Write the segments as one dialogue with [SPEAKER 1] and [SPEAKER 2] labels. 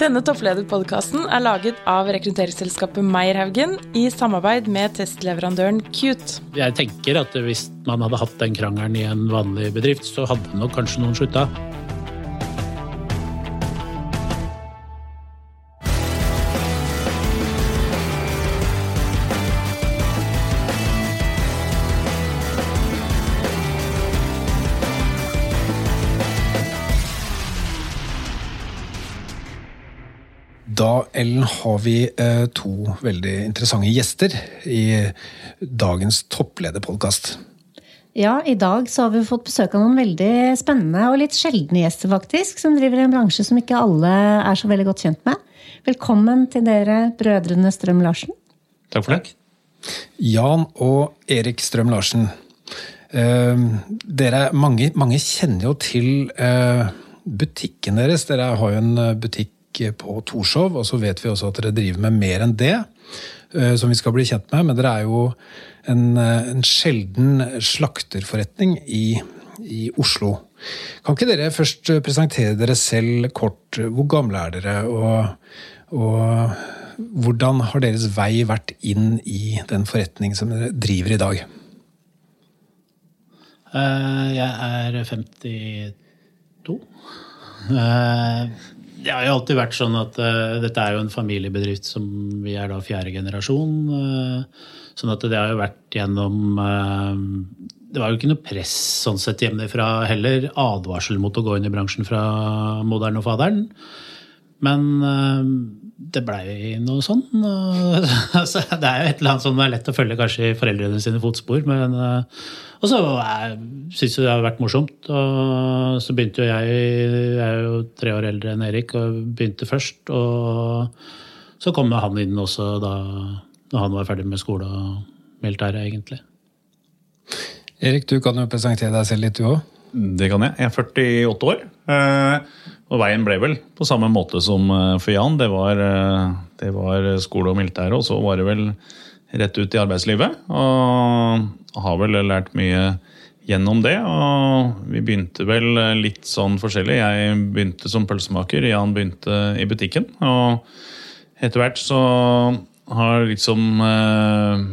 [SPEAKER 1] Denne topplederpodkasten er laget av rekrutteringsselskapet Meierhaugen i samarbeid med testleverandøren Cute.
[SPEAKER 2] Jeg tenker at hvis man hadde hatt den krangelen i en vanlig bedrift, så hadde nok kanskje noen slutta.
[SPEAKER 3] Ellen, har vi eh, to veldig interessante gjester i dagens topplederpodkast.
[SPEAKER 4] Ja, i dag så har vi fått besøk av noen veldig spennende og litt sjeldne gjester, faktisk. Som driver i en bransje som ikke alle er så veldig godt kjent med. Velkommen til dere, brødrene Strøm-Larsen.
[SPEAKER 2] Takk for det.
[SPEAKER 3] Jan og Erik Strøm-Larsen. Eh, dere, mange, mange, kjenner jo til eh, butikken deres. Dere har jo en butikk på Torshov, og så vet vi også at dere driver med mer enn det. Eh, som vi skal bli kjent med, men dere er jo en, eh, en sjelden slakterforretning i, i, Oslo. Kan ikke dere først presentere dere selv kort? Hvor gamle er dere, og, og hvordan har deres vei vært inn i den forretning som dere driver i dag?
[SPEAKER 2] Eh, jeg er 52 det har jo alltid vært sånn at uh, dette er jo en familiebedrift som vi er da fjerde generasjon. Uh, sånn at det har jo vært gjennom uh, Det var jo ikke noe press sånn sett hjemmefra heller. Advarsel mot å gå inn i bransjen fra moderen og faderen. Men det blei noe sånn. altså, det er jo et eller annet som er lett å følge kanskje i foreldrene sine fotspor. men og så syns jeg det har vært morsomt. Og så begynte jo jeg Jeg er jo tre år eldre enn Erik og begynte først. Og så kom han inn også da når han var ferdig med skole og militæret, egentlig.
[SPEAKER 3] Erik, du kan jo presentere deg selv litt, du òg.
[SPEAKER 5] Det kan jeg. Jeg er 48 år. Eh, og veien ble vel på samme måte som eh, for Jan. Det var, eh, det var skole og militære, og så var det vel rett ut i arbeidslivet. Og har vel lært mye gjennom det. Og vi begynte vel litt sånn forskjellig. Jeg begynte som pølsemaker, Jan begynte i butikken. Og etter hvert så har liksom eh,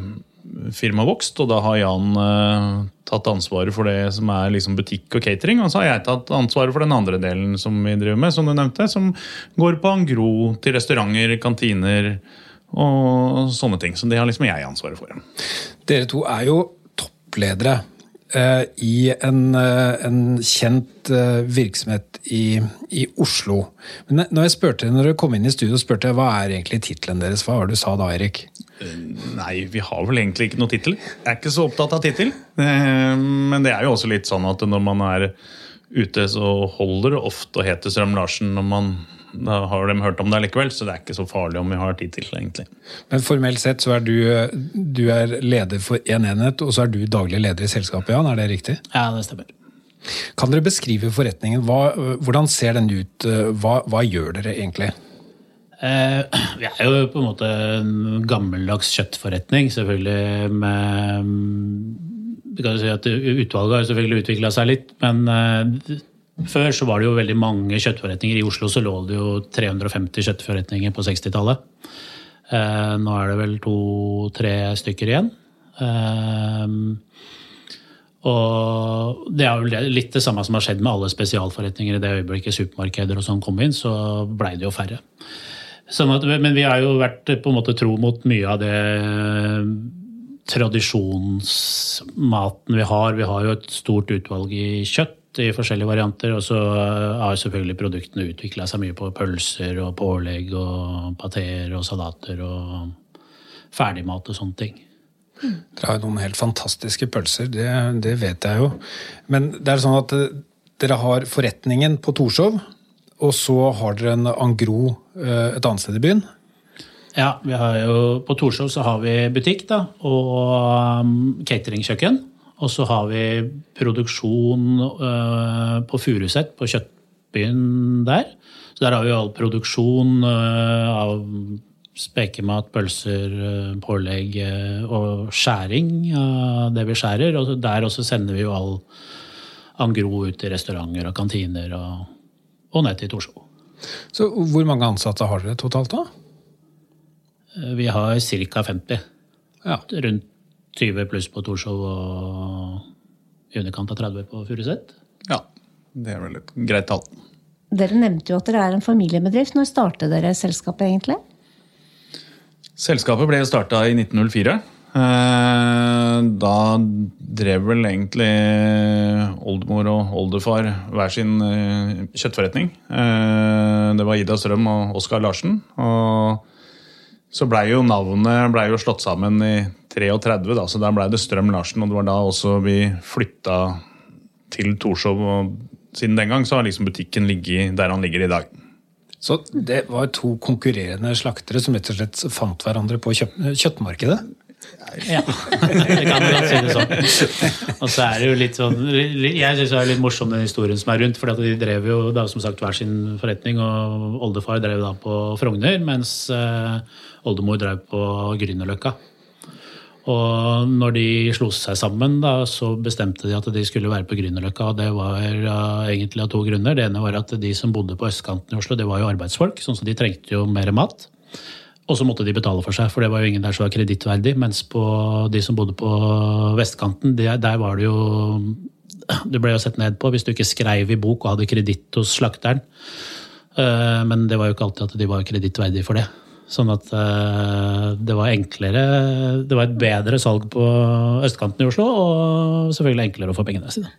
[SPEAKER 5] firmaet vokst, og da har Jan eh, tatt ansvaret for det som er liksom butikk og catering. Og så har jeg tatt ansvaret for den andre delen som vi driver med, som du nevnte. Som går på angro til restauranter, kantiner og sånne ting. Så det har liksom jeg ansvaret for.
[SPEAKER 3] Dere to er jo toppledere eh, i en, eh, en, kjent eh, virksomhet i, i, Oslo. Men når jeg spurte når dere kom inn i studio, spurte jeg hva er egentlig tittelen deres. Hva var det du sa da, Erik?
[SPEAKER 5] Nei, vi har vel egentlig ikke noe tittel. Jeg er ikke så opptatt av tittel. Men det er jo også litt sånn at når man er ute, så holder det ofte å hete Strøm-Larsen når man da har de hørt om det likevel, så det er ikke så farlig om vi har tid til egentlig.
[SPEAKER 3] Men formelt sett så er du, du er leder for én en enhet, og så er du daglig leder i selskapet, Jan, er det riktig?
[SPEAKER 2] Ja, det stemmer.
[SPEAKER 3] Kan dere beskrive forretningen? Hva, hvordan ser den ut? Hva, hva gjør dere egentlig?
[SPEAKER 2] Eh, vi er jo på en måte en gammeldags kjøttforretning, selvfølgelig med vi kan si at Utvalget har selvfølgelig utvikla seg litt, men eh, før så var det jo veldig mange kjøttforretninger. I Oslo så lå det jo 350 kjøttforretninger på 60-tallet. Eh, nå er det vel to-tre stykker igjen. Eh, og det er jo litt det samme som har skjedd med alle spesialforretninger. I det øyeblikket supermarkeder og sånn kom inn, så blei det jo færre. Sånn at, men vi har jo vært på en måte tro mot mye av det tradisjonsmaten vi har. Vi har jo et stort utvalg i kjøtt i forskjellige varianter. Og så har selvfølgelig produktene utvikla seg mye på pølser og pålegg og pateer og salater og ferdigmat og sånne ting.
[SPEAKER 3] Dere har jo noen helt fantastiske pølser, det, det, vet jeg jo. Men det er sånn at eh, dere har forretningen på Torshov, og så har dere en Angro eh, et annet sted i byen?
[SPEAKER 2] Ja, vi har jo, på Torshov så har vi butikk da, og um, cateringkjøkken. Og så har vi produksjon uh, på Furuset, på Kjøttbyen der. Så der har vi all produksjon uh, av spekemat, pølser, uh, pålegg og skjæring av det vi skjærer. Og der også sender vi jo all angro ut til restauranter og kantiner og, og ned til Torshov.
[SPEAKER 3] Så hvor mange ansatte har dere totalt da?
[SPEAKER 2] Eh, Vi har ca. 50.
[SPEAKER 3] Ja.
[SPEAKER 2] Rundt 20 pluss på Torshov og i underkant av 30 på Furuset.
[SPEAKER 5] Ja, det er vel et greit tall.
[SPEAKER 4] Dere nevnte jo at dere er en familiebedrift. Når startet dere selskapet egentlig?
[SPEAKER 5] Selskapet ble starta i 1904. Eh, Da drev vel egentlig oldemor og oldefar hver sin eh, kjøttforretning. Eh, Det var Ida Strøm og Oskar Larsen. Og så blei jo navnet ble jo slått sammen i 33, da, så da blei det Strøm Larsen. Og det var da også vi flytta til Torshov. Og siden den gang så har liksom butikken ligget der han ligger i dag.
[SPEAKER 3] Så det var to konkurrerende slaktere som rett og slett fant hverandre på kjøttmarkedet?
[SPEAKER 2] Ja, det kan godt si det sånn. Og så er det jo litt sånn Jeg syns det er litt morsom den historien som er rundt. For de drev jo da som sagt hver sin forretning, og oldefar drev da på Frogner, mens eh, oldemor drev på Grünerløkka. Og når de slo seg sammen, da, så bestemte de at de skulle være på Grünerløkka. Og det var uh, egentlig av to grunner. Det ene var at de som bodde på østkanten i Oslo, det var jo arbeidsfolk, sånn så de trengte jo mer mat. Og så måtte de betale for seg, for det var jo ingen der som var kredittverdig. Mens på de som bodde på vestkanten, der, der var det jo Du ble jo sett ned på hvis du ikke skrev i bok og hadde kreditt hos slakteren. Eh, Men det var jo ikke alltid at de var kredittverdige for det. Sånn at eh, det var enklere Det var et bedre salg på østkanten i Oslo, og selvfølgelig enklere å få pengene sine.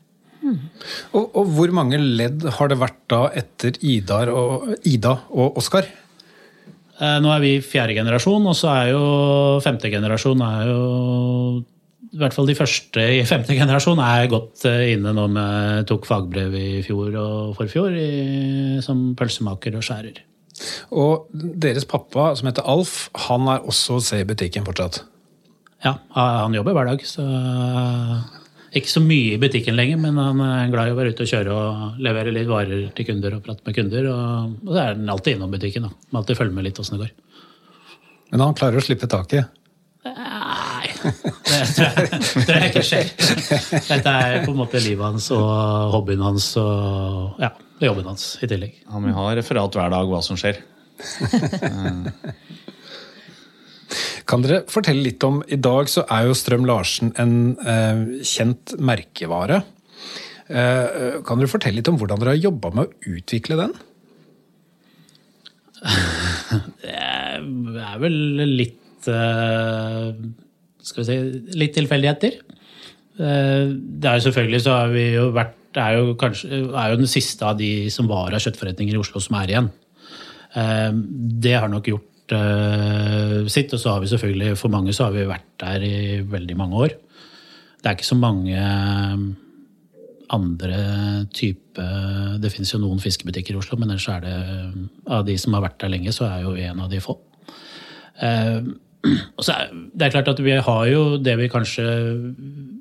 [SPEAKER 3] Og, og hvor mange ledd har det vært da etter Idar og, Ida og Oskar?
[SPEAKER 2] Eh, Nå er vi fjerde generasjon, og så er jo femte generasjon er jo I hvert fall de første i femte generasjon er godt eh, inne nå med tok fagbrev i fjor og forfjor i, som pølsemaker og skjærer.
[SPEAKER 3] Og deres pappa, som heter Alf, han er også se i butikken fortsatt.
[SPEAKER 2] Ja, han jobber hver dag, så ikke så mye i butikken lenger, men han er glad i å være ute og kjøre og levere litt varer til kunder og prate med kunder. Og, og så er han alltid innom butikken. da. Må alltid følge med litt åssen det går.
[SPEAKER 3] Men han klarer å slippe taket.
[SPEAKER 2] Nei, det tror jeg, tror jeg ikke skjer. Dette er på en måte livet hans og hobbyen hans og ja, jobben hans i tillegg.
[SPEAKER 5] Han vil ha referat hver dag hva som skjer.
[SPEAKER 3] Kan dere fortelle litt om I dag så er jo Strøm Larsen en eh, kjent merkevare. Eh, kan dere fortelle litt om hvordan dere har jobba med å utvikle den?
[SPEAKER 2] Det er vel litt eh, Skal vi si litt tilfeldigheter. Eh, Det er jo selvfølgelig så har vi jo vært er jo kanskje er jo den siste av de som var av kjøttforretninger i Oslo, som er igjen. Eh, Det har nok gjort sitt, og så har vi selvfølgelig for mange så har vi vært der i veldig mange år. Det er ikke så mange andre type Det finnes jo noen fiskebutikker i Oslo, men ellers er det av de som har vært der lenge, så er jo en av de få. Eh, er, det er klart at vi har jo Det vi kanskje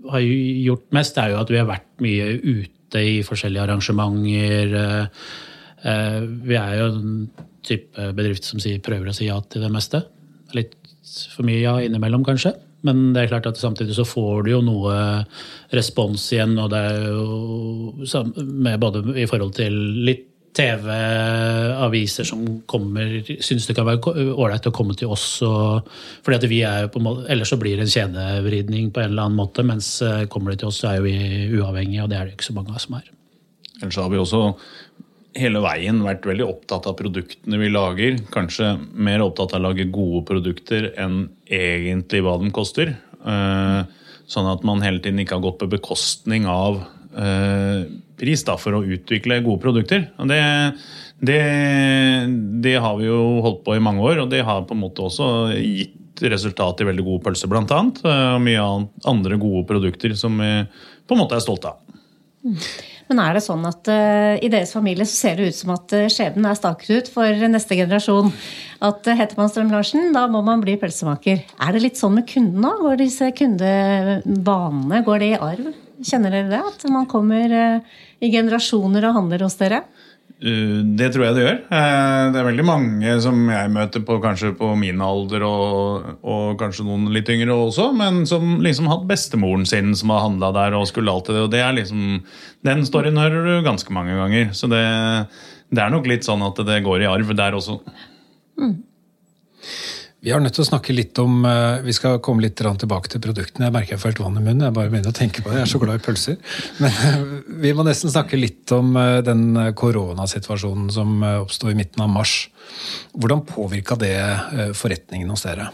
[SPEAKER 2] har gjort mest, er jo at vi har vært mye ute i forskjellige arrangementer. eh, eh, vi er jo type bedrift som prøver å si ja til det meste. Litt for mye ja innimellom, kanskje. Men det er klart at samtidig så får du jo noe respons igjen, og det er jo både i forhold til litt TV-aviser som kommer, syns det kan være ålreit å komme til oss. Og, fordi at vi er jo på måte, Ellers så blir det en kjedevridning på en eller annen måte, mens eh, kommer de til oss, så er jo vi uavhengige, og det er det ikke så mange av som er.
[SPEAKER 5] Ellers har vi også hele veien vært veldig opptatt av produktene vi lager. Kanskje mer opptatt av å lage gode produkter enn egentlig hva de koster. Eh, Sånn at man hele tiden ikke har gått på bekostning av eh, pris da, for å utvikle gode produkter. Det, det, det har vi jo holdt på i mange år, og det har på en måte også gitt resultat i veldig gode pølser, blant annet. eh, Og mye andre gode produkter som vi på en måte er stolte av.
[SPEAKER 4] Men er det sånn at uh, i deres familie så ser det ut som at uh, skjebnen er staket ut for neste generasjon? At uh, heter man Strøm-Larsen, da må man bli pølsemaker. Er det litt sånn med kunden nå? Går disse kundebanene går det i arv? Kjenner dere det? At man kommer uh, i generasjoner og handler hos dere?
[SPEAKER 5] Uh, Det tror jeg det gjør. Eh, Det er veldig mange som jeg møter på kanskje på min alder, og, og kanskje noen litt yngre også, men som liksom hatt bestemoren sin som har handla der og skulle alltid det. Og det er liksom, den storyen hører du ganske mange ganger. Så det, det er nok litt sånn at det går i arv der også.
[SPEAKER 3] Vi er nødt til å snakke litt om eh, Vi skal komme litt tilbake til produktene. Jeg merker jeg får helt vann i munnen. Jeg bare begynner å tenke på det. Jeg er så glad i pølser. Men eh, vi må nesten snakke litt om eh, den koronasituasjonen som oppsto i midten av mars. Hvordan påvirka det forretningen hos dere?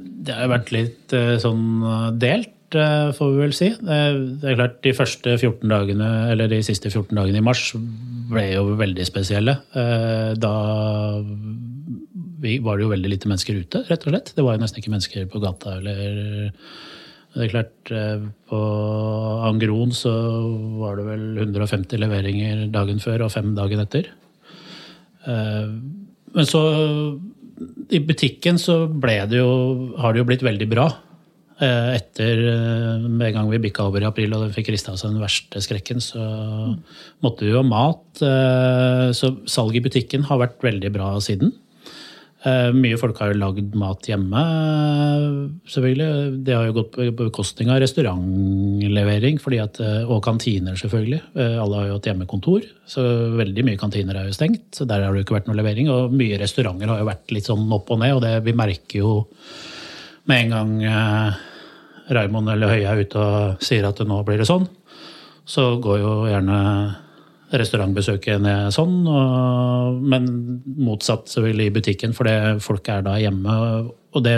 [SPEAKER 2] Det har vært litt sånn delt, får vi vel si. Det er klart, De første 14 dagene, eller de siste 14 dagene i mars ble jo veldig spesielle. Da var det jo veldig lite mennesker ute, rett og slett. Det var jo nesten ikke mennesker på gata. eller... Det er klart, eh, På Angron så var det vel 150 leveringer dagen før og fem dagen etter. Eh, men så I butikken så ble det jo, har det jo blitt veldig bra. Eh, etter med en gang vi bikka over i april og fikk rista av seg den verste skrekken, så måtte vi jo ha mat. Så salget i butikken har vært veldig bra siden. Uh, mye folk har jo lagd mat hjemme, selvfølgelig. Det har jo gått på bekostning av restaurantlevering at, uh, og kantiner, selvfølgelig. Uh, alle har jo hatt hjemmekontor, så veldig mye kantiner er jo stengt. så Der har det jo ikke vært noe levering. Og mye restauranter har jo vært litt sånn opp og ned, og det vi merker jo med en gang Raymond eller Høie er ute og sier at nå blir det sånn, så går jo gjerne restaurantbesøket ned sånn. Og, men motsatt selvfølgelig i butikken, fordi folk er da hjemme. Og det,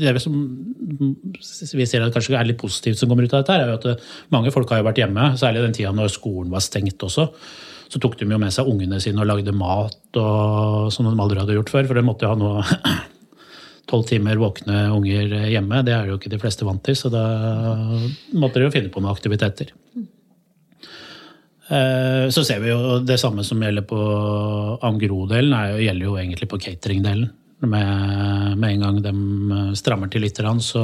[SPEAKER 2] det som vi ser at kanskje er litt positivt som kommer ut av dette, er jo at mange folk har jo vært hjemme, særlig den tida når skolen var stengt også. Så tok de jo med seg ungene sine og lagde mat og, som de aldri hadde gjort før. For de måtte jo ha noe tolv timer våkne unger hjemme. Det er jo ikke de fleste vant til, så da måtte de jo finne på noen aktiviteter. Eh, så ser vi jo det samme som gjelder på Angro-delen, gjelder jo egentlig på catering-delen. Med, med, en gang de eh, strammer til litt, så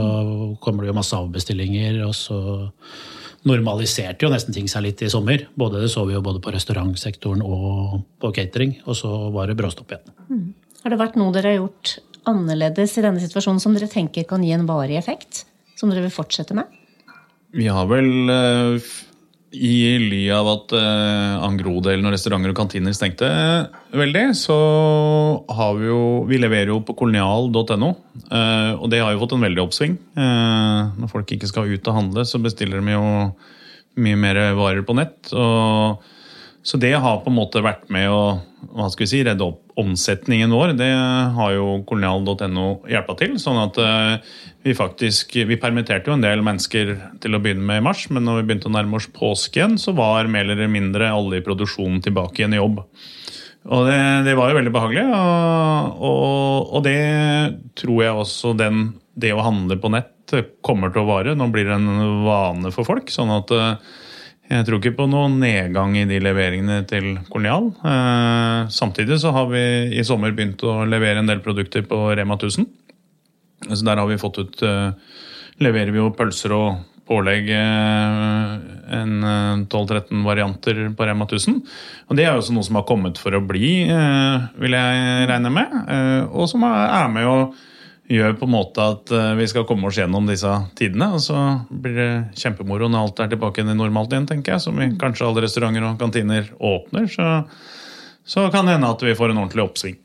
[SPEAKER 2] kommer det jo masse avbestillinger. Og så normaliserte jo nesten ting seg litt i sommer. Både Det så vi jo både på restaurantsektoren og på catering. Og så var det bråstopp igjen. Mm.
[SPEAKER 4] Har det vært noe dere har gjort annerledes i denne situasjonen som dere tenker kan gi en varig effekt? Som dere vil fortsette med?
[SPEAKER 5] Vi har vel eh, i ly av at eh, Angro-delen og restauranter og kantiner stengte veldig, så har vi jo Vi leverer jo på kolonial.no, eh, og det har jo fått en veldig oppsving. Eh, når folk ikke skal ut og handle, så bestiller de jo mye mer varer på nett. og så det har på en måte vært med å hva skal vi si, redde opp omsetningen vår. Det har jo kolonial.no hjelpa til. sånn at eh, vi faktisk Vi permitterte jo en del mennesker til å begynne med i mars, men når vi begynte å nærme oss påske igjen, så var mer eller mindre alle i produksjonen tilbake igjen i jobb. Og det, det var jo veldig behagelig. Og, og, og, det tror jeg også den, det å handle på nett kommer til å vare. Nå blir det en vane for folk. sånn at eh, jeg tror ikke på noen nedgang i de leveringene til Kolonial. Eh, samtidig så har vi i sommer begynt å levere en del produkter på Rema 1000. Så der har vi fått ut eh, Leverer vi jo pølser og pålegg eh, en 12-13 varianter på Rema 1000. Og det er jo også noe som har kommet for å bli, vil jeg regne med. Og som er med å gjør på en måte at eh, vi skal komme oss gjennom disse tidene. Og så blir det kjempemoro når alt er tilbake i normalt igjen, tenker jeg. Som i kanskje alle restauranter og kantiner åpner. Så, så kan det hende at vi får en ordentlig oppsving.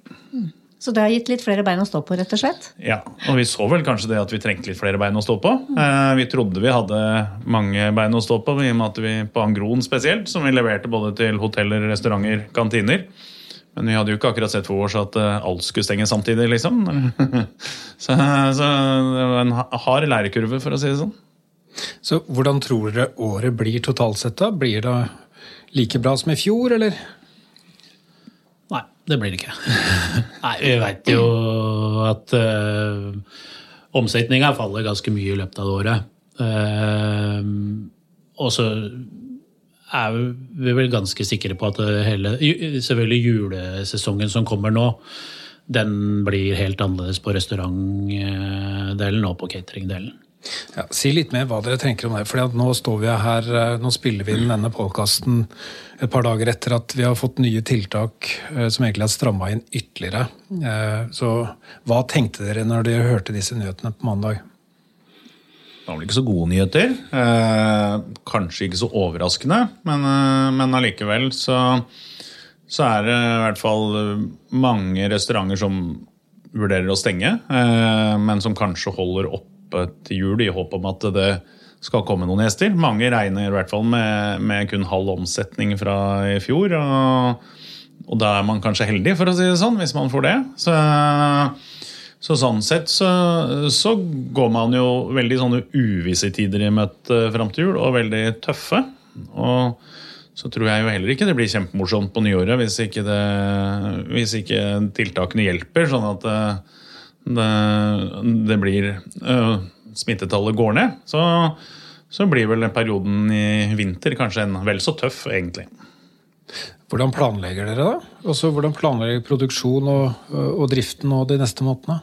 [SPEAKER 4] Så det har gitt litt flere bein å stå på, rett og slett?
[SPEAKER 5] Ja, og vi så vel kanskje det at vi trengte litt flere bein å stå på. Eh, vi trodde vi hadde mange bein å stå på, i og med at vi på Angron spesielt, som vi leverte både til hoteller, restauranter, kantiner, men vi hadde jo ikke akkurat sett for oss at eh, alt skulle stenge samtidig, liksom. så, så, det var en hard lærekurve, for å si det sånn.
[SPEAKER 3] Så hvordan tror dere året blir totalt sett, da? Blir det like bra som i fjor, eller?
[SPEAKER 2] Nei, det blir det ikke. Nei, vi veit jo at uh, omsetninga faller ganske mye i løpet av året. Uh, og så er vi vel ganske sikre på at hele, selvfølgelig julesesongen som kommer nå, den blir helt annerledes på restaurantdelen og på cateringdelen.
[SPEAKER 3] Ja, si litt mer hva dere tenker om det. for Nå står vi her, eh, nå spiller vi inn denne podkasten et par dager etter at vi har fått nye tiltak eh, som egentlig har stramma inn ytterligere. Eh, så hva tenkte dere når dere hørte disse nyhetene på mandag?
[SPEAKER 5] Var vel ikke så gode nyheter. Eh, kanskje ikke så overraskende, men, eh, men allikevel så, så er det i hvert fall mange restauranter som vurderer å stenge, eh, men som kanskje holder oppe til jul i håp om at det skal komme noen gjester. Mange regner i hvert fall med, med kun halv omsetning fra i fjor. Og, og, da er man kanskje heldig, for å si det sånn, hvis man får det. Så, så sånn sett så, så, går man jo veldig sånne uvisse tider i møte fram til jul, og veldig tøffe. Og så tror jeg jo heller ikke det blir kjempemorsomt på nyåret hvis ikke, det, hvis ikke tiltakene hjelper, sånn at det, det, det blir øh, smittetallet går ned, så, så blir vel perioden i vinter kanskje en vel så tøff, egentlig.
[SPEAKER 3] Hvordan planlegger dere da? Også hvordan planlegger produksjon og, og driften nå de neste månedene?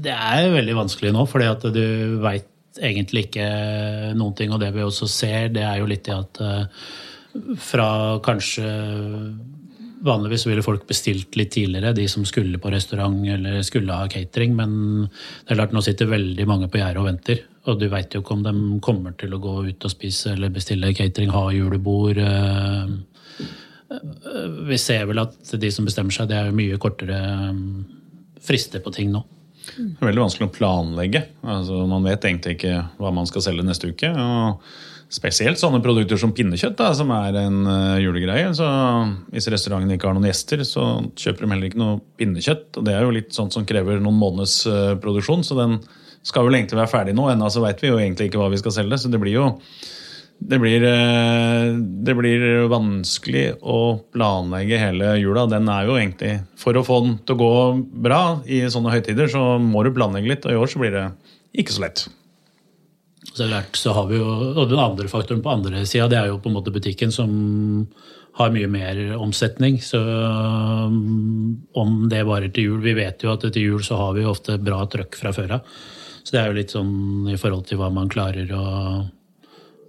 [SPEAKER 2] Det er veldig vanskelig nå, fordi at du veit egentlig ikke noen ting. Og det vi også ser, det er jo litt i at eh, fra kanskje Vanligvis ville folk bestilt litt tidligere, de som skulle på restaurant eller skulle ha catering. Men det er klart, nå sitter veldig mange på gjerdet og venter. Og du veit jo ikke om de kommer til å gå ut og spise eller bestille catering, ha julebord. Eh, vi ser vel at de som bestemmer seg, det er jo mye kortere eh, frister på ting nå.
[SPEAKER 5] Det er veldig vanskelig å planlegge. Altså, man vet egentlig ikke hva man skal selge neste uke. og Spesielt sånne produkter som pinnekjøtt, da, som er en uh, julegreie. Så Hvis restauranten ikke har noen gjester, så kjøper de heller ikke noe pinnekjøtt. og Det er jo litt sånt som krever noen måneders uh, produksjon, så den skal vel egentlig være ferdig nå. Ennå så veit vi jo egentlig ikke hva vi skal selge. så det blir jo det blir, uh, det blir vanskelig å planlegge hele jula. Den er jo egentlig For å få den til å gå bra i sånne høytider, så må du planlegge litt. Og i år så blir det ikke så lett.
[SPEAKER 2] Så, så har vi jo, og Den andre faktoren på andre sida det er jo på en måte butikken som har mye mer omsetning. Så um, om det varer til jul Vi vet jo at til jul så har vi ofte bra trøkk fra før av. Så det er jo litt sånn i forhold til hva man klarer å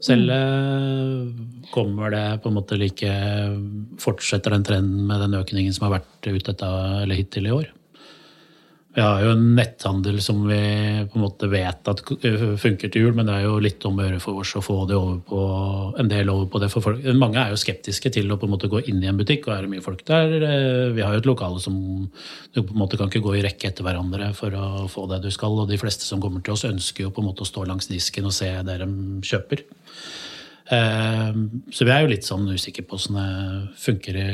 [SPEAKER 2] selge. Kommer det på en måte like Fortsetter den trenden med den økningen som har vært ut dette, eller hittil i år? Vi har jo en netthandel som vi på en måte vet at funker til jul, men det er jo litt om å gjøre for oss å få det over på, en del over på det. For folk, mange er jo skeptiske til å på en måte gå inn i en butikk, og er det mye folk der. Eh, vi har jo et lokale som du på en måte kan ikke gå i rekke etter hverandre for å få det du skal, og de fleste som kommer til oss, ønsker jo på en måte å stå langs disken og se det de kjøper. Eh, så vi er jo litt sånn usikre på hvordan det funker i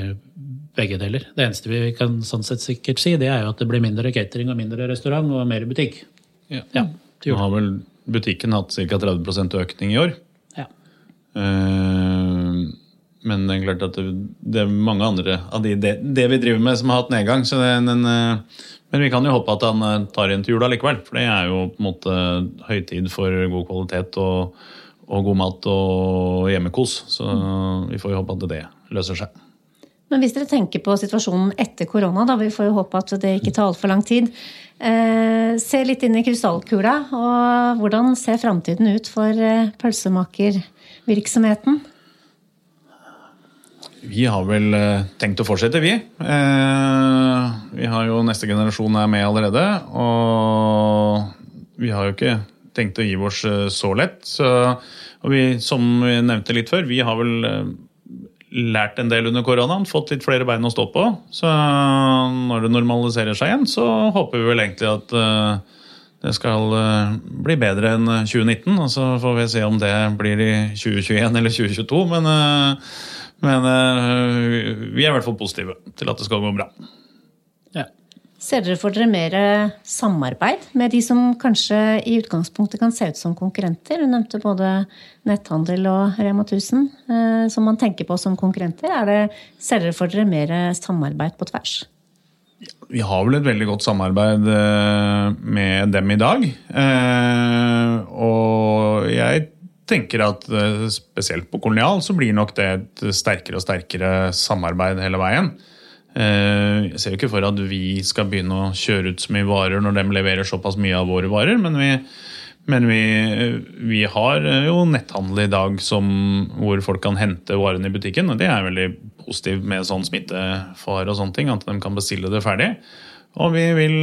[SPEAKER 2] begge deler. Det eneste vi kan sånn sett sikkert si, det er jo at det blir mindre catering og mindre restaurant og mer butikk.
[SPEAKER 5] Ja. ja Nå har vel butikken hatt ca. 30% økning i år.
[SPEAKER 2] Ja.
[SPEAKER 5] Eh, men det er klart at det, det er mange andre av de, det, det, vi driver med, som har hatt nedgang. så det, den, men vi kan jo håpe at han tar igjen til jula likevel. For det er jo på en måte høytid for god kvalitet og og god mat og hjemmekos. Så vi får jo håpe at det løser seg.
[SPEAKER 4] Men hvis dere tenker på situasjonen etter korona, da, vi får jo håpe at det ikke tar altfor lang tid. Eh, se litt inn i krystallkula. og Hvordan ser framtiden ut for eh, pølsemakervirksomheten?
[SPEAKER 5] Vi har vel eh, tenkt å fortsette, vi. Eh, vi har jo Neste generasjon er med allerede. Og vi har jo ikke tenkt å gi oss eh, så lett. Så, og vi, som vi nevnte litt før, vi har vel lært en del under koronaen. Fått litt flere bein å stå på. Så når det normaliserer seg igjen, så håper vi vel egentlig at uh, det skal uh, bli bedre enn 2019. Og så får vi se om det blir i 2021 eller 2022. Men, men vi er i hvert fall positive til at det skal gå bra.
[SPEAKER 4] Ser dere for dere mer samarbeid med de som kanskje i utgangspunktet kan se ut som konkurrenter? Du nevnte både netthandel og Rema 1000 eh, som man tenker på som konkurrenter. Er det, ser dere for dere mer samarbeid på tvers?
[SPEAKER 5] Vi har vel et veldig godt samarbeid eh, med dem i dag. Eh, og jeg tenker at spesielt på Kolonial så blir nok det et sterkere og sterkere samarbeid hele veien. Eh, jeg ser jo ikke for at vi skal begynne å kjøre ut så mye varer når de leverer såpass mye av våre varer, men vi, men vi, vi har jo netthandel i dag som, hvor folk kan hente varene i butikken. og Det er veldig positivt med sånn smittefare og sånne ting, at de kan bestille det ferdig. Og vi vil,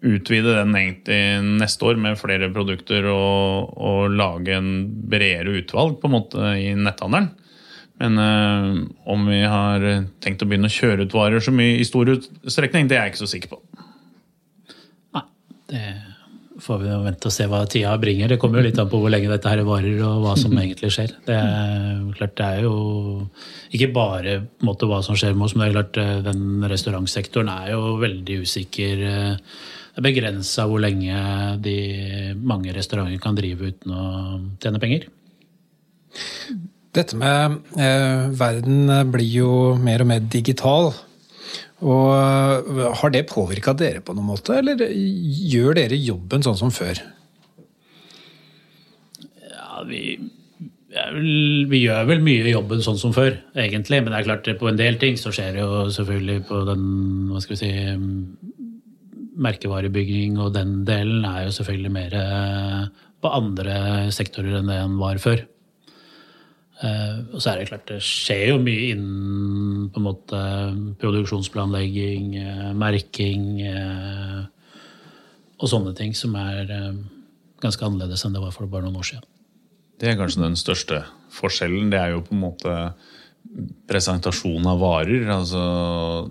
[SPEAKER 5] utvide den egentlig neste år med flere produkter og, og lage en bredere utvalg på en måte i netthandelen. Men øh, om vi har tenkt å begynne å kjøre ut varer så mye i stor utstrekning, det er jeg ikke så sikker på.
[SPEAKER 2] Nei, det får vi vente og se hva tida bringer. Det kommer jo litt an på hvor lenge dette her varer og hva som egentlig skjer. Det er klart det er jo ikke bare måte, hva som skjer med oss, men det er klart eh, den restaurantsektoren er jo veldig usikker. Eh, det er begrensa hvor lenge de mange restauranter kan drive uten å tjene penger.
[SPEAKER 3] Dette med eh, verden blir jo mer og mer digital. Og eh, Har det påvirka dere på noen måte, eller gjør dere jobben sånn som før?
[SPEAKER 2] Ja, vi, vi gjør vel mye jobben sånn som før, egentlig. Men det er klart på en del ting så skjer det jo selvfølgelig på den hva skal vi si, merkevarebygging og den delen er jo selvfølgelig mer eh, på andre sektorer enn det en var før. Uh, og så er det klart, det skjer jo mye innen på en måte produksjonsplanlegging, uh, merking uh, og sånne ting som er ganske annerledes enn det var for bare noen år siden.
[SPEAKER 5] Det er kanskje den største forskjellen. Det er jo på en måte presentasjon av varer. Altså,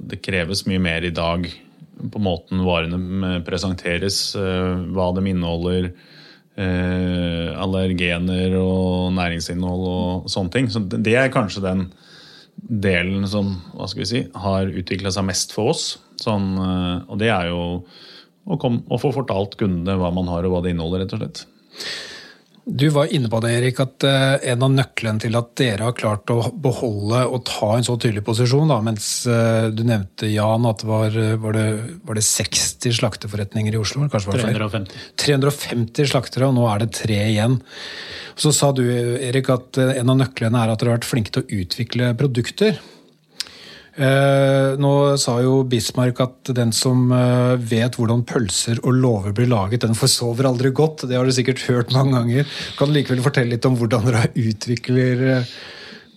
[SPEAKER 5] det kreves mye mer i dag på måten varene presenteres, hva de inneholder eh, allergener og næringsinnhold og sånne ting. Så det er kanskje den delen som hva skal vi si, har utvikla seg mest for oss. Sånn, eh, og det er jo å, komme, å få fortalt kundene hva man har og hva det inneholder, rett og slett.
[SPEAKER 3] Du var inne på det, Erik, at eh, en av nøklene til at dere har klart å beholde og ta en så tydelig posisjon, da, mens eh, du nevnte Jan at var, var, det, var det 60 slakteforretninger i Oslo?
[SPEAKER 2] Kanskje var det 350.
[SPEAKER 3] 350 slaktere, og nå er det tre igjen. Så sa du, Erik, at eh, en av nøklene er at dere har vært flinke til å utvikle produkter. Eh, nå sa jo Bismarck at den som eh, vet hvordan pølser og låver blir laget, den forsover aldri godt. Det har du sikkert hørt mange ganger. Kan du likevel fortelle litt om hvordan dere utvikler eh,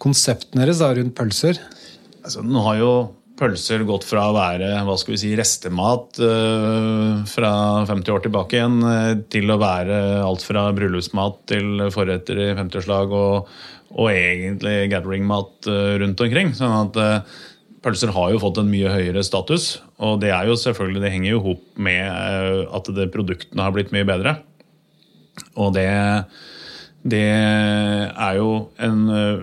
[SPEAKER 3] konseptene deres rundt pølser?
[SPEAKER 5] Altså, nå har jo pølser gått fra å være hva skal vi si, restemat uh, fra 50 år tilbake igjen, til å være alt fra bryllupsmat til forretter i 50-årslag og, og, egentlig gatheringmat uh, rundt omkring. sånn at Pølser har jo fått en mye høyere status, og det er jo selvfølgelig, det henger jo hop med eh, at det, produktene har blitt mye bedre. Og det, det er jo en eh,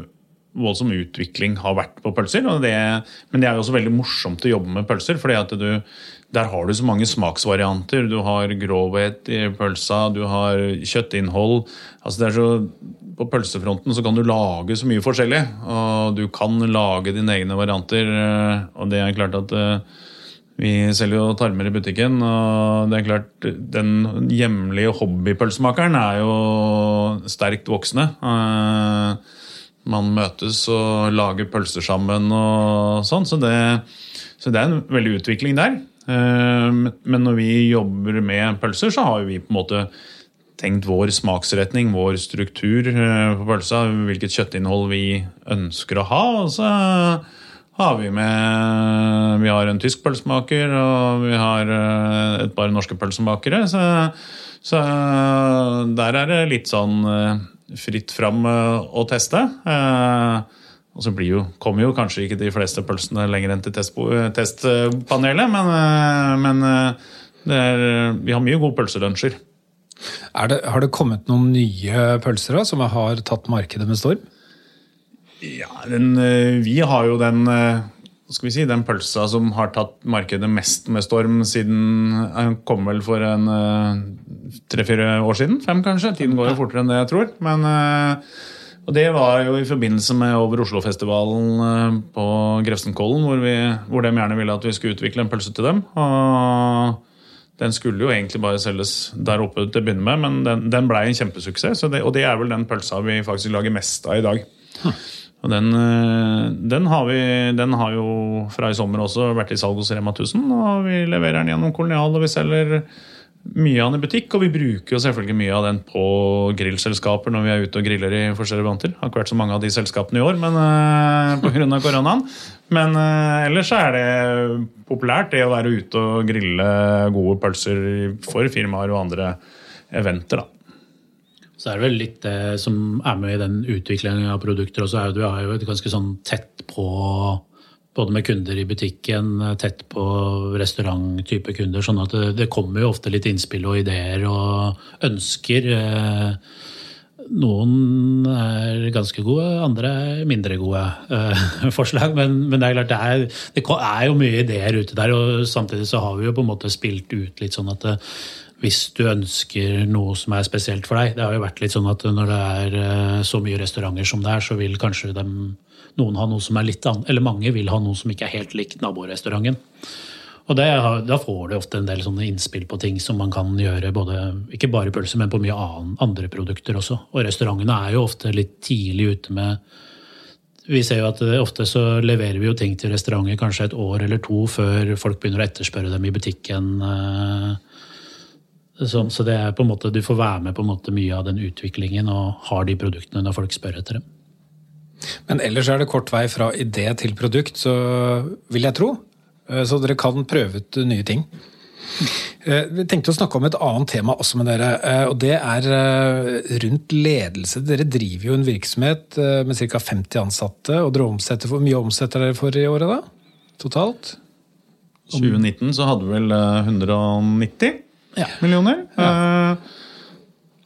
[SPEAKER 5] voldsom utvikling har vært på pølser. Det, men det er også veldig morsomt å jobbe med pølser. fordi at du, der har du så mange smaksvarianter. Du har grovhet i pølsa, du har kjøttinnhold. Altså det er så på pølsefronten så kan du lage så mye forskjellig. Og du kan lage dine egne varianter. Og det er klart at eh, vi selger jo tarmer i butikken. Og det er klart den hjemlige hobbypølsemakeren er jo sterkt voksende. Man møtes og lager pølser sammen og sånn. Så det, så det er en veldig utvikling der. Eh, men når vi jobber med pølser, så har vi på en måte tenkt vår smaksretning, vår struktur eh, på pølsa, hvilket kjøttinnhold vi ønsker å ha. Og så har vi med Vi har en tysk pølsemaker, og vi har eh, et par norske pølsemakere. Så, så der er det litt sånn fritt fram å teste. Og så jo, kommer jo kanskje ikke de fleste pølsene lenger enn til testpanelet, men, men er, vi har mye gode pølselunsjer.
[SPEAKER 3] Det, har det kommet noen nye pølser da, som har tatt markedet med storm?
[SPEAKER 5] Ja, den, eh, Vi har jo den eh, skal vi si, den pølsa som har tatt markedet mest med storm siden Den kom vel for en eh, tre-fire år siden? Fem, kanskje? Tiden går jo fortere enn det jeg tror. Men, og det var jo i forbindelse med Over Oslo-festivalen på Grefsenkollen, hvor, vi, hvor de gjerne ville at vi skulle utvikle en pølse til dem. Og den skulle jo egentlig bare selges der oppe til å begynne med, men den, den blei en kjempesuksess. Det, og det er vel den pølsa vi faktisk lager mest av i dag. Og den, eh, den, har vi, den har jo fra i sommer også vært i salg hos Rema 1000. Og vi leverer den gjennom Kolonial, og vi selger mye av den i butikk, og vi bruker jo selvfølgelig mye av den på grillselskaper når vi er ute og griller i forskjellige varianter. Har ikke vært så mange av de selskapene i år men uh, pga. koronaen. Men uh, ellers er det populært det å være ute og grille gode pølser for firmaer og andre eventer. da.
[SPEAKER 2] Så er det vel litt det som er med i den utviklingen av produkter også. er jo er ganske sånn tett på både med kunder i butikken, tett på restauranttype kunder. sånn at det, kommer jo ofte litt innspill og ideer og ønsker. Eh, noen er ganske gode, andre er mindre gode uh, forslag. Men, men, det er klart det er, det er, jo mye ideer ute der, og samtidig så har vi jo på en måte spilt ut litt sånn at eh, hvis du ønsker noe som er spesielt for deg Det har jo vært litt sånn at når det er så mye restauranter som det er, så vil kanskje dem noen ha noe som er litt annet, eller mange vil ha noe som ikke er helt likt naborestauranten. Og det, Da får du ofte en del sånne innspill på ting som man kan gjøre, både, ikke bare pølser, men på mye andre produkter også. Og restaurantene er jo ofte litt tidlig ute med Vi ser jo at ofte så leverer vi jo ting til restauranter kanskje et år eller to før folk begynner å etterspørre dem i butikken. Eh, sånn, så det er på en måte, du får være med på en måte mye av den utviklingen og har de produktene når folk spør etter dem.
[SPEAKER 3] Men ellers er det kort vei fra idé til produkt, så vil jeg tro. Eh, så dere kan prøve ut nye ting. Eh, vi tenkte å snakke om et annet tema også med dere, eh, og det er rundt ledelse. Dere driver jo en virksomhet med ca. 50 ansatte, og dere omsetter, hvor mye omsetter dere for i året da? Totalt?
[SPEAKER 5] 2019 så hadde vi vel 190 ja. millioner. Ja.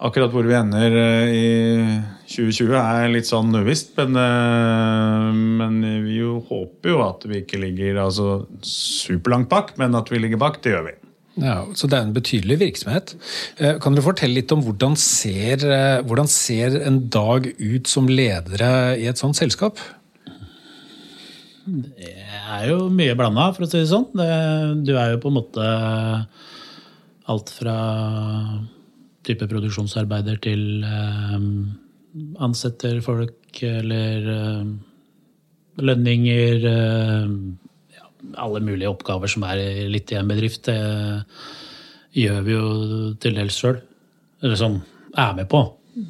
[SPEAKER 5] Akkurat hvor vi ender i 2020 er litt sånn uvisst, men, eh, men, vi jo håper jo at vi ikke ligger altså, superlangt bak, men at vi ligger bak, det gjør vi.
[SPEAKER 3] Ja, Så det er en betydelig virksomhet. Eh, kan dere fortelle litt om hvordan ser, eh, hvordan ser en dag ut som ledere i et sånt selskap?
[SPEAKER 2] Det er jo mye blanda, for å si det sånn. Du er jo på en måte alt fra type produksjonsarbeider til um, ansetter folk eller uh, lønninger uh, ja, Alle mulige oppgaver som er litt i en bedrift, det gjør vi jo til dels sjøl. Eller som er med på.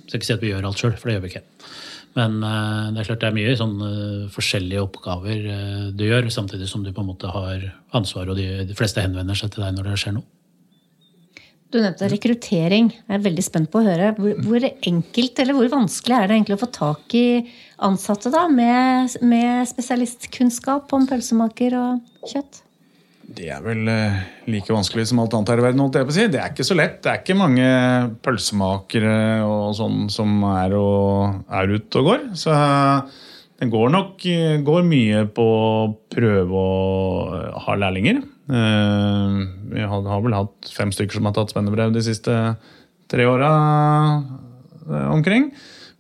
[SPEAKER 2] Skal ikke si at vi gjør alt sjøl, for det gjør vi ikke. Men uh, det er klart det er mye sånn forskjellige oppgaver du gjør, samtidig som du på en måte har ansvar, og de, de fleste henvender seg til deg når det skjer noe.
[SPEAKER 4] Du nevnte rekruttering. Jeg er veldig spent på å høre. Hvor, hvor, enkelt eller hvor vanskelig er det egentlig å få tak i ansatte da, med, med spesialistkunnskap om pølsemaker og kjøtt?
[SPEAKER 5] Det er vel eh, like vanskelig som alt annet her i verden. holdt jeg på å si. Det er ikke så lett. Det er ikke mange pølsemakere og sånn som er, og, er ute og går. Så det går nok går mye på å prøve å ha lærlinger. Eh, vi har vel hatt fem stykker som har tatt spennebrev de siste tre åra eh, omkring.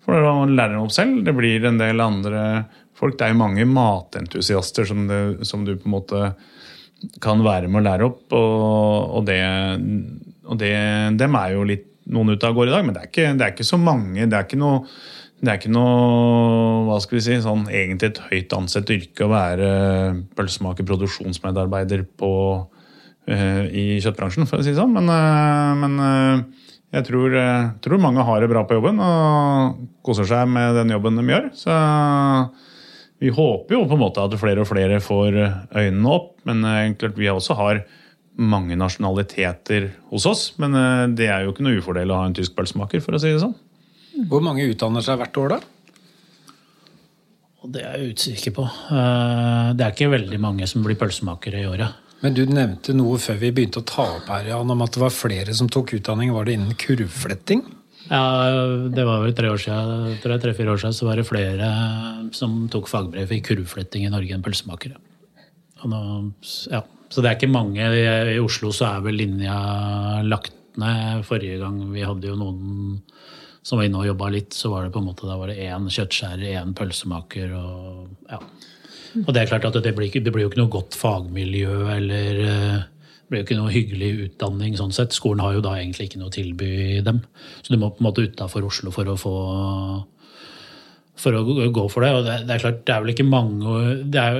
[SPEAKER 5] For å lære dem opp selv. Det blir en del andre folk. Det er jo mange matentusiaster som, det, som du på en måte kan være med å lære opp. Og, og, det, og det, dem er jo litt noen ute av gårde i dag, men det er, ikke, det er ikke så mange. Det er ikke noe det er ikke noe hva skal vi si, sånn egentlig et høyt ansett yrke å være pølsemaker, produksjonsmedarbeider på, uh, i kjøttbransjen, for å si det sånn. Men, uh, men uh, jeg tror, tror, mange har det bra på jobben og koser seg med den jobben de gjør. Så vi håper jo på en måte at flere og flere får øynene opp. Men klart vi også har mange nasjonaliteter hos oss. Men det er jo ikke noe ufordel å ha en tysk pølsemaker, for å si det sånn.
[SPEAKER 3] Hvor mange utdanner seg hvert år, da?
[SPEAKER 2] Det er jeg usikker på. Eh, det er ikke veldig mange som blir pølsemakere i året.
[SPEAKER 3] Men du nevnte noe før vi begynte å ta opp her, Jan, om at det var flere som tok utdanning. Var det innen kurvfletting?
[SPEAKER 2] Ja, det var vel tre år siden, tre-fire år siden så var det flere som tok fagbrev i kurvfletting i Norge enn pølsemakere. Nå, ja. Så det er ikke mange. I Oslo så er vel linja lagt ned. Forrige gang vi hadde jo noen som var inne og jobba litt, så var det på en måte da var det én kjøttskjærer, én pølsemaker og ja. Og det er klart at det blir, det blir jo ikke noe godt fagmiljø eller eh, det blir jo ikke noe hyggelig utdanning sånn sett. Skolen har jo da egentlig ikke noe å tilby dem. Så du må på en måte utafor Oslo for å få for å gå for det. Og det, det, er klart, det er vel ikke mange Det er,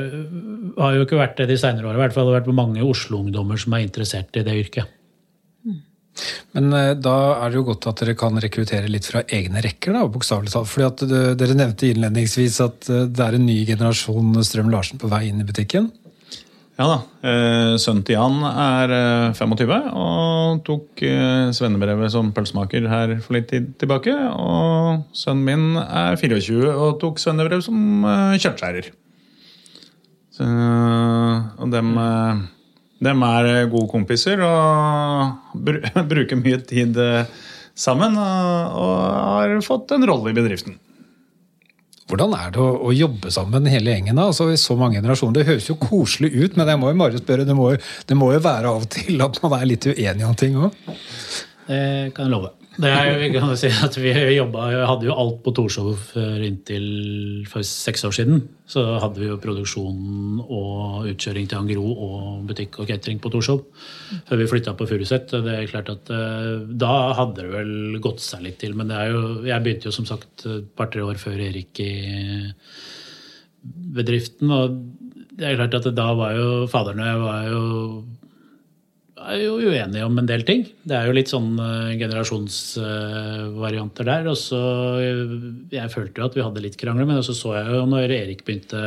[SPEAKER 2] har jo ikke vært det de seinere åra. I hvert fall det har vært mange Oslo-ungdommer som er interessert i det yrket.
[SPEAKER 3] Men eh, da er det jo godt at dere kan rekruttere litt fra egne rekker, da, bokstavelig talt. Fordi at eh, dere nevnte innledningsvis at eh, det er en ny generasjon Strøm-Larsen på vei inn i butikken.
[SPEAKER 5] Ja da. Sønnen til Jan er eh, 25 og tok svennebrevet som pølsemaker her for litt tid tilbake. Og sønnen min er 24 og tok svennebrev som kjøttskjærer. Og dem, eh, dem er eh, gode kompiser og bruker mye tid eh, sammen. Og, og har fått en rolle i bedriften.
[SPEAKER 3] Hvordan er det å, å jobbe sammen hele gjengen da? Altså, i så mange generasjoner? Det høres jo koselig ut, men jeg må jo bare spørre, det må, det må jo være av og til at man er litt uenig om ting òg?
[SPEAKER 2] Det kan jeg love. Det er, jo- kan jo si at vi jobba, hadde jo alt på Torshov før inntil for seks år siden. Så hadde vi jo produksjon og utkjøring til Angro og butikk og catering på Torshov. Før vi flytta på Furuset. Det er klart at eh, Da hadde det vel gått seg litt til. Men det er jo, jeg begynte jo som sagt et par-tre år før Erik i bedriften. Og det er klart at da var jo jeg var jo er jo uenige om en del ting. Det er jo litt sånn uh, generasjonsvarianter der. Og så eh, Jeg følte jo at vi hadde litt krangler, men så så jeg jo når Erik begynte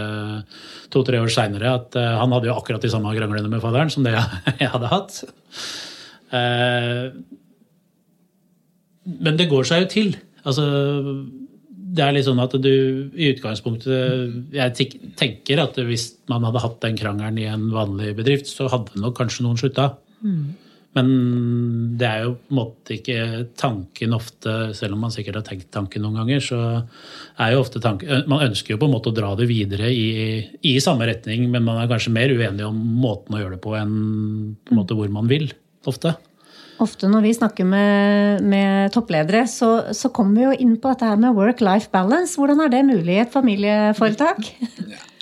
[SPEAKER 2] to-tre år seinere, at eh, han hadde jo akkurat de samme kranglene med faderen som det jeg hadde hatt. Eh, men det går seg jo til. Altså det er litt sånn at du i utgangspunktet Jeg tenker at hvis man hadde hatt den krangelen i en vanlig bedrift, så hadde nok kanskje noen slutta. Men det er jo på en måte ikke tanken ofte, selv om man sikkert har tenkt tanken noen ganger, så er jo ofte tanken Man ønsker jo på en måte å dra det videre i, i samme retning, men man er kanskje mer uenig om måten å gjøre det på enn på en måte hvor man vil, ofte.
[SPEAKER 4] Ofte når vi snakker med, med toppledere, så, så kommer vi jo inn på dette her med work-life balance. Hvordan er det mulig i et familieforetak?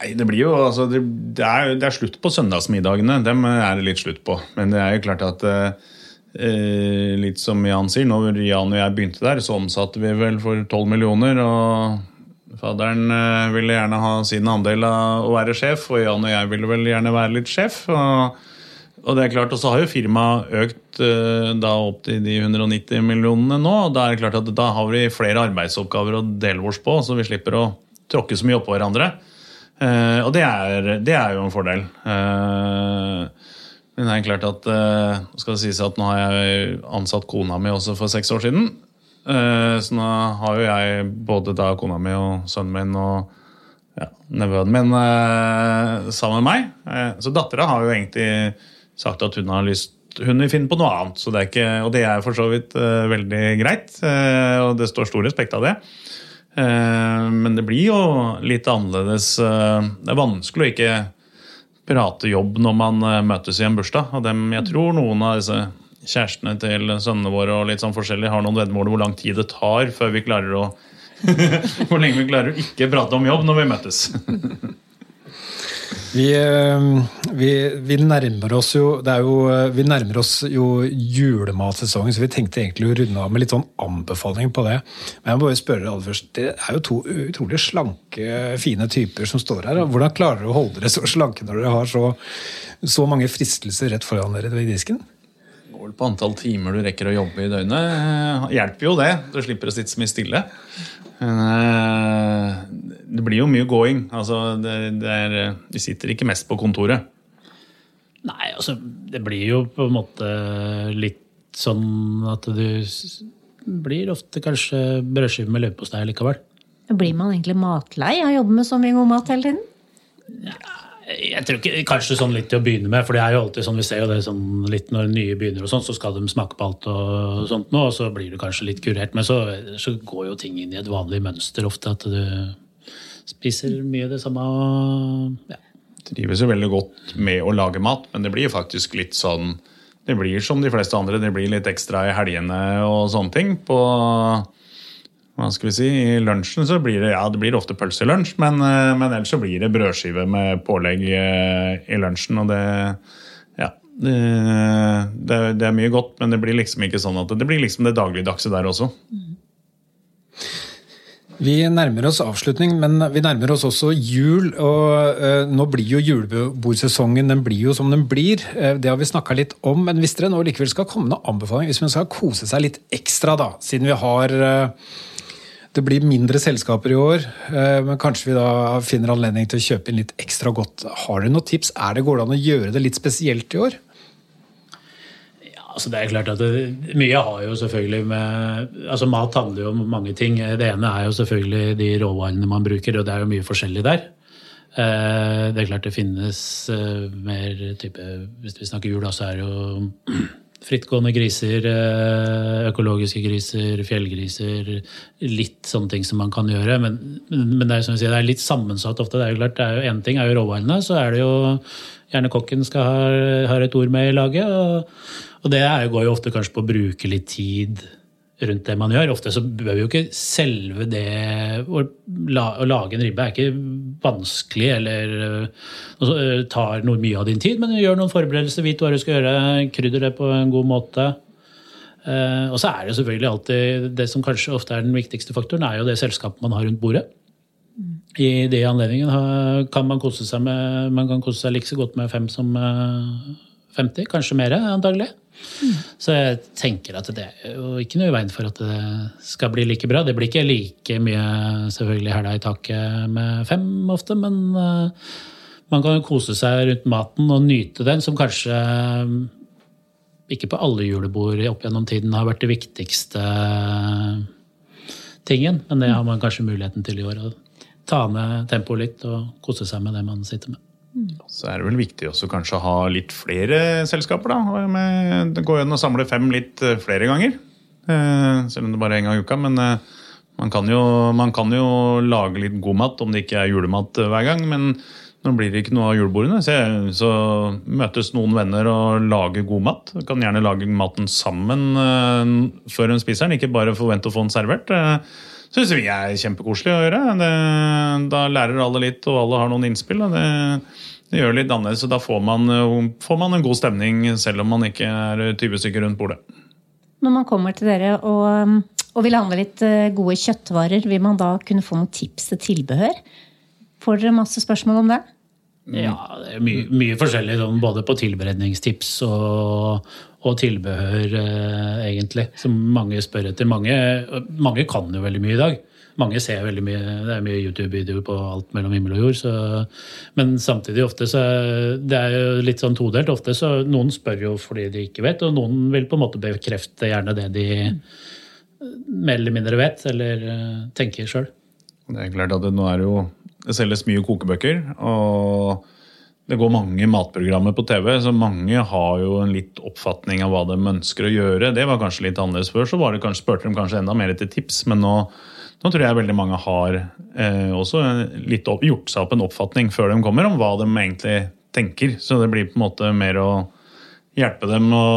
[SPEAKER 5] Nei, det blir jo, altså, det, er, det er slutt på søndagsmiddagene. Dem er det litt slutt på. Men det er jo klart at eh, litt som Jan sier, når Jan og jeg begynte der, så omsatte vi vel for 12 millioner. og Faderen eh, ville gjerne ha sin andel av å være sjef, og Jan og jeg ville vel gjerne være litt sjef. og og det er klart, og så har jo firmaet økt eh, da opp til de 190 millionene nå. og Da er det klart at da har vi flere arbeidsoppgaver å dele oss på, så vi slipper å tråkke så mye oppå hverandre. Eh, og det er, det er jo en fordel. Eh, men det er klart at skal det sies at nå har jeg ansatt kona mi også for seks år siden. Så nå har jo jeg både da kona mi og sønnen min og ja, nevøen min sammen med meg. Så dattera har jo egentlig sagt at hun har lyst hun vil finne på noe annet. Det ikke, og det er for så vidt uh, veldig greit, uh, og det står stor respekt av det. Uh, men det blir jo litt annerledes. det er vanskelig å ikke prate jobb når man møtes i en bursdag. Og dem, jeg tror noen av disse kjærestene til sønnene våre og litt sånn forskjellig har noen veddemål hvor lang tid det tar før vi klarer å Hvor lenge vi klarer å ikke prate om jobb når vi møtes.
[SPEAKER 3] Vi, eh, vi, vi nærmer oss jo jo, eh, vi nærmer oss jo julematsesongen, så vi tenkte egentlig å runde av med litt sånn anbefaling på det. Men jeg må bare spørre aller først. Det er jo to utrolig slanke, fine typer som står her. Hvordan klarer dere å holde dere så slanke når dere har så, så mange fristelser rett foran dere ved disken?
[SPEAKER 5] Vel på antall timer du rekker å jobbe i døgnet. eh, Hjelper jo det. Du slipper å sitte så mye stille. Eh, det blir jo mye going. Altså, det, det er, du sitter ikke mest på kontoret.
[SPEAKER 2] Nei, altså det blir jo på en måte litt sånn at du blir ofte kanskje brødskive med leverpostei likevel.
[SPEAKER 4] Blir man egentlig matlei av å jobbe med så mye god mat hele tiden?
[SPEAKER 2] Jeg tror ikke, Kanskje sånn litt til å begynne med, for det er jo alltid sånn vi ser jo det sånn litt når nye begynner, og sånn, så skal de smake på alt og sånt nå, og så blir du kanskje litt kurert. Men så, så går jo ting inn i et vanlig mønster ofte, at du spiser mye det samme. og ja.
[SPEAKER 5] Trives jo veldig godt med å lage mat, men det blir faktisk litt sånn Det blir som de fleste andre, det blir litt ekstra i helgene og sånne ting. På hva skal vi si, I lunsjen så blir det ja, det blir ofte pølse i lunsj, men ellers så blir det brødskive med pålegg eh, i lunsjen. og det ja, det, det, er mye godt, men det blir liksom ikke sånn at det, blir liksom det dagligdagse der også.
[SPEAKER 3] Vi nærmer oss avslutning, men vi nærmer oss også jul. og uh, Nå blir jo julebordsesongen den blir jo som den blir. Det har vi snakka litt om. Men hvis dere nå likevel skal komme med anbefaling, hvis man skal kose seg litt ekstra, da, siden vi har det blir mindre selskaper i år, men kanskje vi da finner anledning til å kjøpe inn litt ekstra godt. Har dere noen tips? Er det Går å gjøre det litt spesielt i år?
[SPEAKER 2] Ja, Altså det er klart at det, Mye har jo selvfølgelig med altså Mat handler jo om mange ting. Det ene er jo selvfølgelig de råvarene man bruker, og det er jo mye forskjellig der. Eh, det er klart det finnes eh, mer type Hvis vi snakker jul, så er det jo frittgående griser, eh, økologiske griser, fjellgriser. Litt sånne ting som man kan gjøre. Men, men det, er, sier, det er litt sammensatt ofte. det er jo klart, det er jo Én ting er jo råvarene, så er det jo gjerne kokken skal ha, ha et ord med i laget. og og det går jo ofte kanskje på å bruke litt tid rundt det man gjør. Ofte så bør vi jo ikke selve det å, lage en ribbe er ikke vanskelig eller uh, tar noe mye av din tid, men gjør noen forberedelser, vit hva du skal gjøre, krydder det på en god måte. Uh, og så er det selvfølgelig alltid det som kanskje ofte er den viktigste faktoren, er jo det selskapet man har rundt bordet. I de anledningen kan man kose seg med man kan kose seg like så godt med fem som 50, kanskje mer antagelig. Så jeg tenker at det er jo ikke noe i veien for at det skal bli like bra. Det blir ikke like mye selvfølgelig hæla i taket med fem ofte, men uh, man kan jo kose seg rundt maten og nyte den, som kanskje uh, ikke på alle julebord opp gjennom tiden har vært det viktigste tingen, men det har man kanskje muligheten til i år. Å ta ned tempoet litt og kose seg med det man sitter med.
[SPEAKER 5] Så er det vel viktig også kanskje å ha litt flere selskaper. da, med, Gå gjennom og samle fem litt eh, flere ganger. Eh, selv om det bare er én gang i uka. Men eh, man kan, jo, man kan, jo, lage litt god mat om det ikke er julemat hver gang. Men nå blir det ikke noe av julebordene. Så, så møtes noen venner og lager god mat. Kan gjerne lage maten sammen før hun spiser den, ikke bare forvente å få den servert syns vi er kjempekoselig å gjøre. Det, da lærer alle litt, og alle har noen innspill. det, det gjør litt annerledes, så Da får man, får man, en god stemning, selv om man ikke er 20 stykker rundt bordet.
[SPEAKER 4] Når man kommer til dere og, og vil handle litt eh, gode kjøttvarer, vil man da kunne få noen tips til tilbehør? Får dere masse spørsmål om det?
[SPEAKER 2] Ja, det er mye, mye forskjellig, sånn, både på tilberedningstips og, og tilbehør, eh, egentlig, som mange spør etter. Mange, mange, kan jo veldig mye i dag. Mange ser veldig mye, Det er mye YouTube-videoer på alt mellom himmel og jord. Så, men samtidig ofte så det er jo litt sånn todelt. Ofte så Noen spør jo fordi de ikke vet, og noen vil på en måte bekrefte gjerne det de mer eller mindre vet, eller uh, tenker sjøl.
[SPEAKER 5] Det er klart at det, nå er det jo Det selges mye kokebøker. og det går mange matprogrammer på TV, så mange har jo en litt oppfatning av hva de ønsker å gjøre. Det var kanskje litt annerledes før, så var det kanskje, spurte de kanskje enda mer etter tips. Men nå, nå tror jeg veldig mange har eh, også litt opp, gjort seg opp en oppfatning før de kommer, om hva de egentlig tenker. Så det blir på en måte mer å hjelpe dem å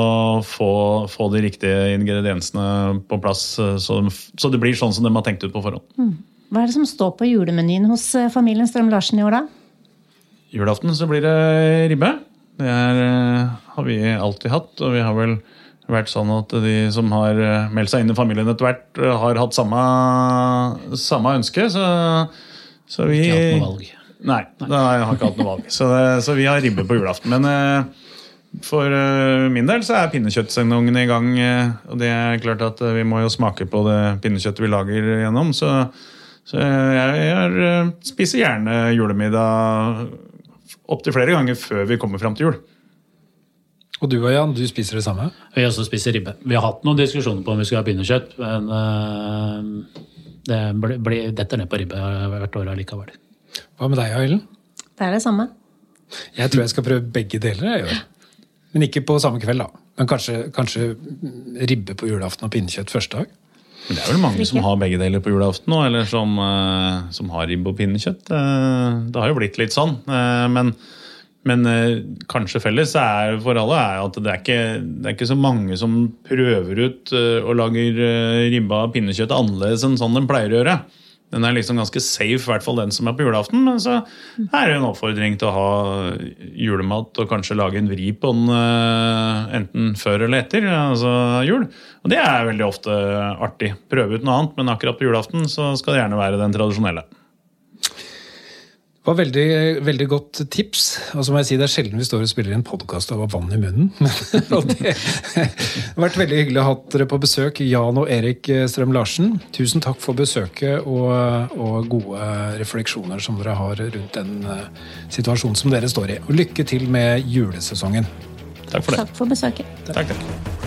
[SPEAKER 5] få, få de riktige ingrediensene på plass, eh, så, så, det blir sånn som de har tenkt ut på forhånd. Mm.
[SPEAKER 4] Hva er det som står på julemenyen hos eh, familien Strøm-Larsen i år, da?
[SPEAKER 5] julaften så blir det ribbe. Det er, eh, har vi alltid hatt, og vi har vel vært sånn at de som har eh, meldt seg inn i familien etter hvert, har hatt samme, samme ønske. Så, så vi
[SPEAKER 2] Ikke hatt noe valg.
[SPEAKER 5] Nei, da har jeg ikke hatt noe valg. Så, så, vi har ribbe på julaften. Men for min del så er pinnekjøttsesongen i gang. Og det er klart at vi må jo smake på det pinnekjøttet vi lager gjennom. Så, så jeg, jeg spiser gjerne julemiddag opptil flere ganger før vi kommer fram til jul.
[SPEAKER 3] Og du og Jan, du spiser det samme?
[SPEAKER 2] Vi også spiser ribbe. Vi har hatt noen diskusjoner på om vi skal ha pinnekjøtt, men uh, det detter ned på ribbe hvert år allikevel.
[SPEAKER 3] Hva med deg, Ailen?
[SPEAKER 4] Det er det samme.
[SPEAKER 3] Jeg tror jeg skal prøve begge deler. Jeg gjør. Men ikke på samme kveld, da. Men kanskje, kanskje ribbe på julaften og pinnekjøtt første dag?
[SPEAKER 5] Det er vel mange som har begge deler på julaften nå, eller som, uh, som har ribbe og pinnekjøtt. Uh, det har jo blitt litt sånn. Uh, men, men kanskje felles er for alle er at det er, ikke, det er ikke så mange som prøver ut og lager ribba og pinnekjøtt annerledes enn sånn de pleier å gjøre. Den er liksom ganske safe, i hvert fall den som er på julaften. Men så er det en oppfordring til å ha julemat og kanskje lage en vri på den eh, enten før eller etter altså jul. Og det er veldig ofte artig. Prøve ut noe annet, men akkurat på julaften så skal det gjerne være den tradisjonelle.
[SPEAKER 3] Det var veldig, veldig godt tips. Og så må jeg si Det er sjelden vi står og spiller i en podkast av vann i munnen. og det, det har vært veldig hyggelig å ha dere på besøk, Jan og Erik Strøm-Larsen. Tusen takk for besøket og, og, gode refleksjoner som dere har rundt den uh, situasjonen som dere står i. Og lykke til med julesesongen.
[SPEAKER 5] Takk for det.
[SPEAKER 4] Takk for besøket.
[SPEAKER 5] Takk, takk.